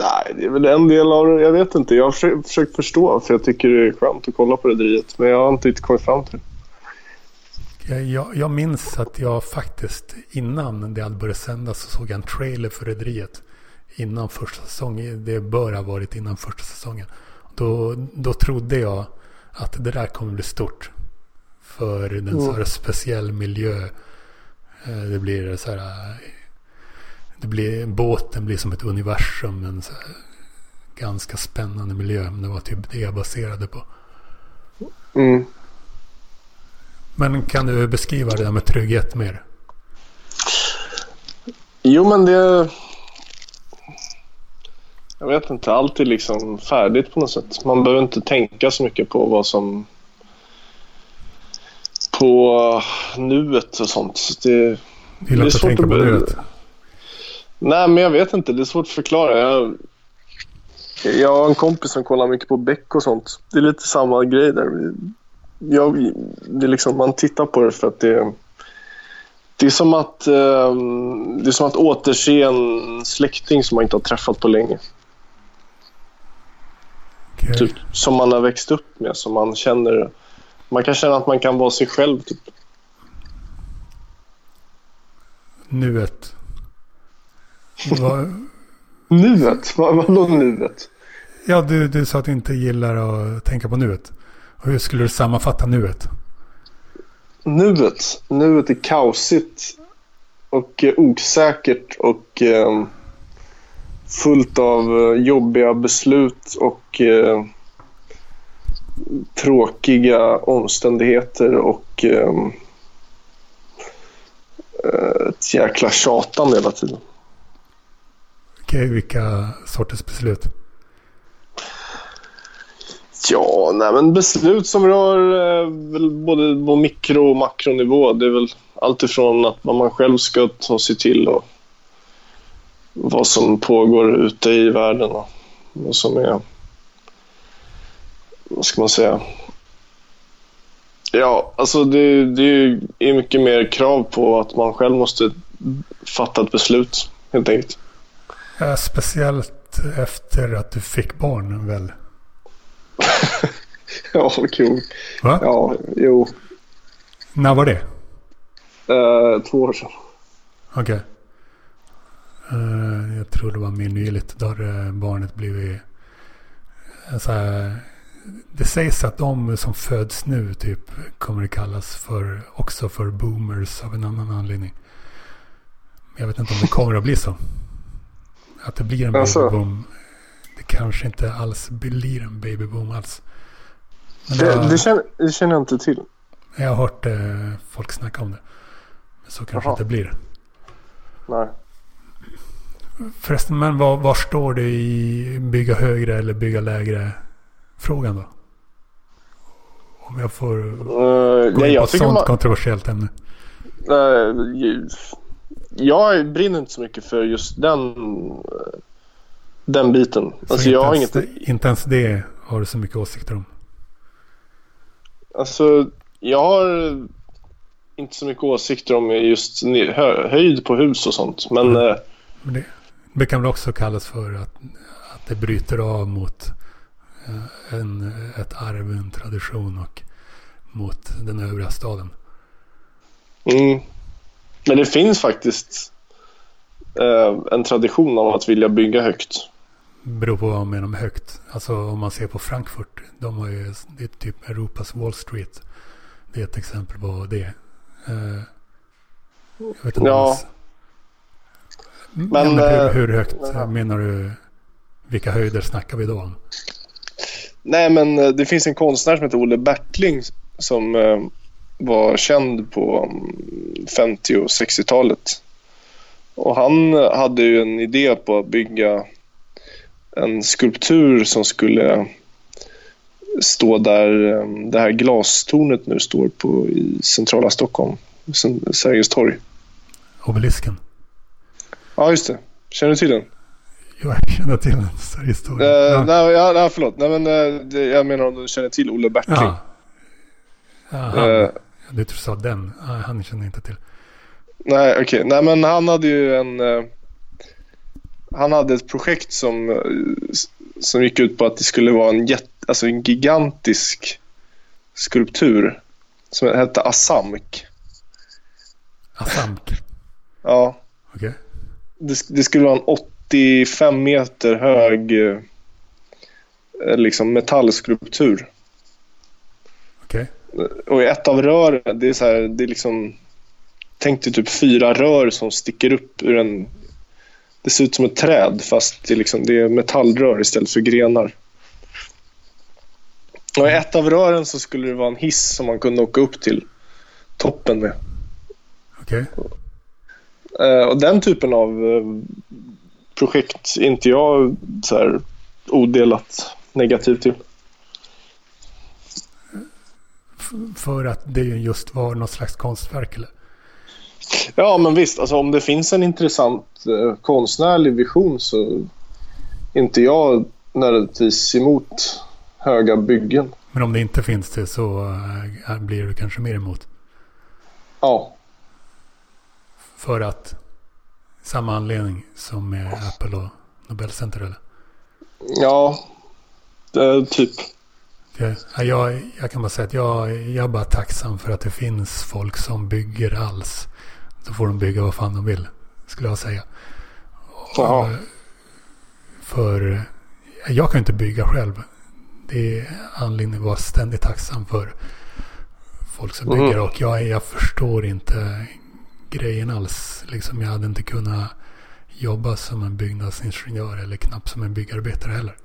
A: Nej, det är väl en del av det. Jag vet inte. Jag har försökt, försökt förstå för jag tycker det är skönt att kolla på Rederiet. Men jag har inte riktigt kommit fram till
B: det. Jag, jag, minns att jag faktiskt innan det hade börjat sändas så såg jag en trailer för Rederiet innan första säsongen. Det bör ha varit innan första säsongen. Då, då trodde jag att det där kommer bli stort. För den mm. så här speciell miljö. Eh, det blir så här. Det blir, båten blir som ett universum. En så ganska spännande miljö. Men det var typ det jag baserade på. Mm. Men kan du beskriva det där med trygghet mer?
A: Jo men det jag vet inte, allt är liksom färdigt på något sätt. Man behöver inte tänka så mycket på vad som... På nuet och sånt. Det,
B: det är, svårt att tänka att... på nuet?
A: Nej, men jag vet inte. Det är svårt att förklara. Jag, jag har en kompis som kollar mycket på Beck och sånt. Det är lite samma grej där. Jag, det är liksom, man tittar på det för att det det är som att, eh, det är som att återse en släkting som man inte har träffat på länge. Okay. Typ, som man har växt upp med, som man känner. Man kan känna att man kan vara sig själv. Typ.
B: Nuet.
A: Vad... nuet? Vad, vadå nuet?
B: Ja, du, du sa att du inte gillar att tänka på nuet. Hur skulle du sammanfatta nuet?
A: Nuet? Nuet är kaosigt och osäkert och eh, fullt av eh, jobbiga beslut och eh, tråkiga omständigheter och eh, eh, ett jäkla tjatande hela tiden
B: vilka, vilka sorters beslut?
A: Ja, nej men beslut som rör eh, både på mikro och makronivå. Det är väl alltifrån att vad man själv ska ta sig till och vad som pågår ute i världen och vad som är, vad ska man säga? Ja, alltså det, det är mycket mer krav på att man själv måste fatta ett beslut helt enkelt.
B: Ja, speciellt efter att du fick barn väl?
A: ja, kul.
B: Va?
A: Ja, jo.
B: När var det?
A: Uh, två år sedan.
B: Okej. Okay. Uh, eh, jag tror det var mer nyligt. Då har barnet blivit... Så här, det sägs att de som föds nu typ kommer det kallas för också för boomers av en annan anledning. Jag vet inte om det kommer att bli så. Att det blir en alltså. babyboom. Det kanske inte alls blir en babyboom alls.
A: Men det, det, det, känner, det, känner, jag inte till.
B: Jag har hört eh, folk snacka om det. Men så kanske Aha. inte blir.
A: Nej.
B: Förresten, men var, var står det i bygga högre eller bygga lägre frågan då? Om jag får uh, gå in på ett sånt man... kontroversiellt ämne.
A: Uh, jag brinner inte så mycket för just den, den biten.
B: Så alltså, jag har inget... inte ens det har du så mycket åsikter om?
A: Alltså, jag har inte så mycket åsikter om just höjd på hus och sånt. Men, mm. äh,
B: men det, det, kan väl också kallas för att, att det bryter av mot eh, en, ett arv, en tradition och mot den övriga staden.
A: Mm. Men det finns faktiskt eh, en tradition av att vilja bygga högt.
B: Beror på vad man menar med högt. Alltså om man ser på Frankfurt. De har ju, det är typ Europas Wall Street. Det är ett exempel på det. Eh, jag vet inte ja. Alls. Men, men hur, eh, hur, högt men, menar du? Vilka höjder snackar vi då om?
A: Nej men eh, det finns en konstnär som heter Olle Bertling som eh, var känd på 50 och 60-talet. Och han hade ju en idé på att bygga en skulptur som skulle stå där eh, det här glastornet nu står på i centrala Stockholm, Sergels torg.
B: Obelisken?
A: Ja, just det. Känner du till den?
B: Jo, jag känner till den. Sergels torg. Uh,
A: ja. Nej, ja, förlåt. Nej, men, uh, jag menar om du känner till Olle Bertling. Ja.
B: Uh, du sa den. Han känner inte till.
A: Nej, okej. Okay. Nej, men han hade ju en... Uh, han hade ett projekt som, uh, som gick ut på att det skulle vara en, jätt, alltså en gigantisk skulptur som hette Asamk.
B: Asamk?
A: ja.
B: Okej. Okay.
A: Det, det, skulle vara en 85 meter hög uh, liksom metallskulptur. Och i ett av rören, det är så här, det är liksom Tänk dig typ fyra rör som sticker upp ur en... Det ser ut som ett träd fast det är, liksom, det är metallrör istället för grenar. Och i ett av rören så skulle det vara en hiss som man kunde åka upp till toppen med.
B: Okej.
A: Okay. Eh, och den typen av eh, projekt är inte jag så här odelat negativ till.
B: För att det just var något slags konstverk eller?
A: Ja, men visst. Alltså, om det finns en intressant eh, konstnärlig vision så är inte jag nödvändigtvis emot höga byggen.
B: Men om det inte finns det så äh, blir du kanske mer emot?
A: Ja.
B: För att samma anledning som med Apple och Nobelcenter eller?
A: Ja, det, typ.
B: Jag, jag, jag, kan bara säga att jag, jag är bara tacksam för att det finns folk som bygger alls. Så får de bygga vad fan de vill, skulle jag säga. Och, för jag kan inte bygga själv. Det är anledningen att vara ständigt tacksam för folk som bygger. Mm. Och jag, jag förstår inte grejen alls. Liksom, jag hade inte kunnat jobba som en byggnadsingenjör eller knappt som en byggarbetare heller.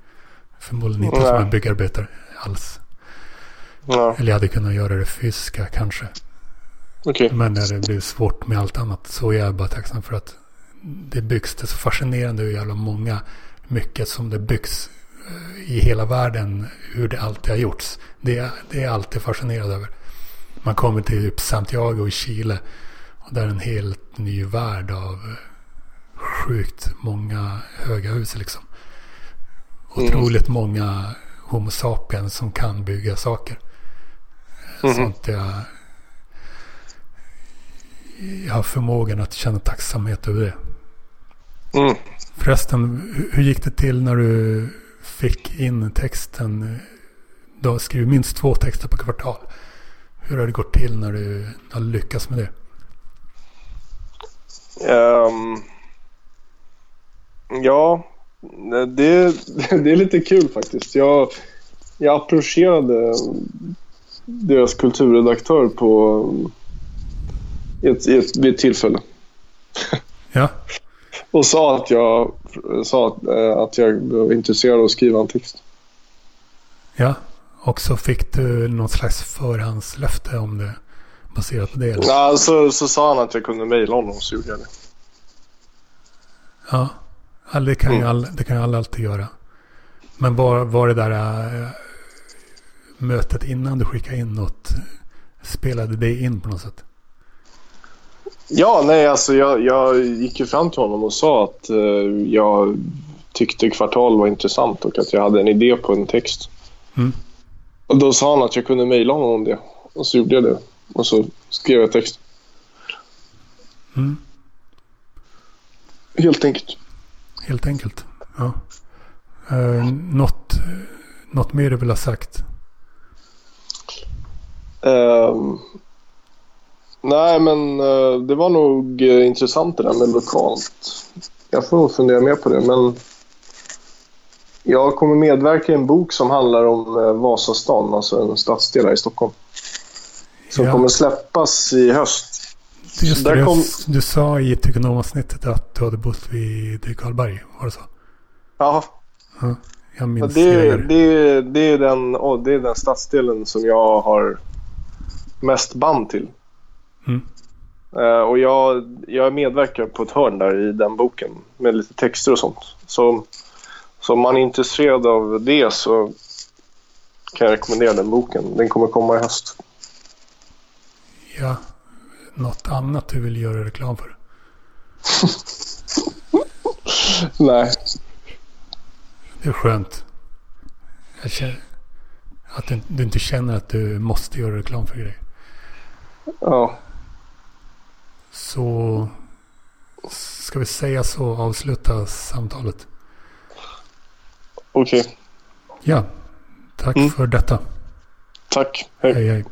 B: Förmodligen inte Nej. som en byggarbetare alls. Ja. Eller jag hade kunnat göra det fysiska kanske.
A: Okay.
B: Men när det blev svårt med allt annat så är jag bara tacksam för att det byggs. Det är så fascinerande hur jävla många, mycket som det byggs eh, i hela världen hur det alltid har gjorts. Det, det är jag alltid fascinerad över. Man kommer till typ Santiago i Chile. Och där är en helt ny värld av eh, sjukt många höga hus liksom.
A: Mm.
B: Otroligt många Homo sapiens som kan bygga saker.
A: Mhm.
B: Sånt jag, jag har förmågan att känna tacksamhet över det.
A: Mm.
B: Förresten, hur- gick det till när du fick in texten? Du har skrivit minst två texter per kvartal. Hur har det gått till när du har lyckats med det?
A: Ehm, ja, det, det är lite kul faktiskt. Jag, jag approcherade deras kulturredaktör på i ett, i ett, vid ett tillfälle
B: Ja,
A: och sa att jag, sa att, eh, att jag var intresserad av att skriva en text.
B: ja. Och så fick du någon slags förhandslöfte om det baserat på det. Eller?
A: Ja, så, så sa han att jag kunde mejla honom så gjorde jag det.
B: Ja det, kan ju
A: Mm.
B: alla, det kan ju alla alltid göra. Men var, var det där äh, mötet innan du skickade in något? Spelade det in på något sätt?
A: Ja, nej, alltså jag, jag gick ju fram till honom och sa att eh, jag tyckte kvartal var intressant och att jag hade en idé på en text.
B: Mm.
A: Och då sa han att jag kunde mejla honom om det. Och så gjorde jag det. Och så skrev jag text.
B: Mm.
A: Helt enkelt.
B: Helt enkelt. Ja. Uh, något, något mer du vill ha sagt?
A: Ehm, nej, men eh, det var nog eh, intressant det där med lokalt. Jag får nog fundera mer på det, men jag kommer medverka i en bok som handlar om eh, Vasastan, alltså en stadsdel här i Stockholm. Som
B: Ja.
A: kommer släppas i höst.
B: Just det,
A: kom-
B: du sa i Tykonomavsnittet att du hade bott vid Karlberg. Var det så?
A: Ja,
B: Ja, jag minns
A: det,
B: det.
A: det, det, är den, oh, det är den stadsdelen som jag har mest band till.
B: Mm.
A: Eh, och jag, jag medverkar på ett hörn där i den boken med lite texter och sånt. Så, så om man är intresserad av det så kan jag rekommendera den boken. Den kommer komma i höst.
B: Ja, något annat du vill göra reklam för?
A: Nej.
B: Det är skönt. Jag känner, att du, du inte känner att du måste göra reklam för grejer.
A: Ja.
B: Så ska vi säga så och avsluta samtalet.
A: Okej.
B: Ja, tack
A: Mm.
B: för detta.
A: Tack. Hej.
B: Hej hej.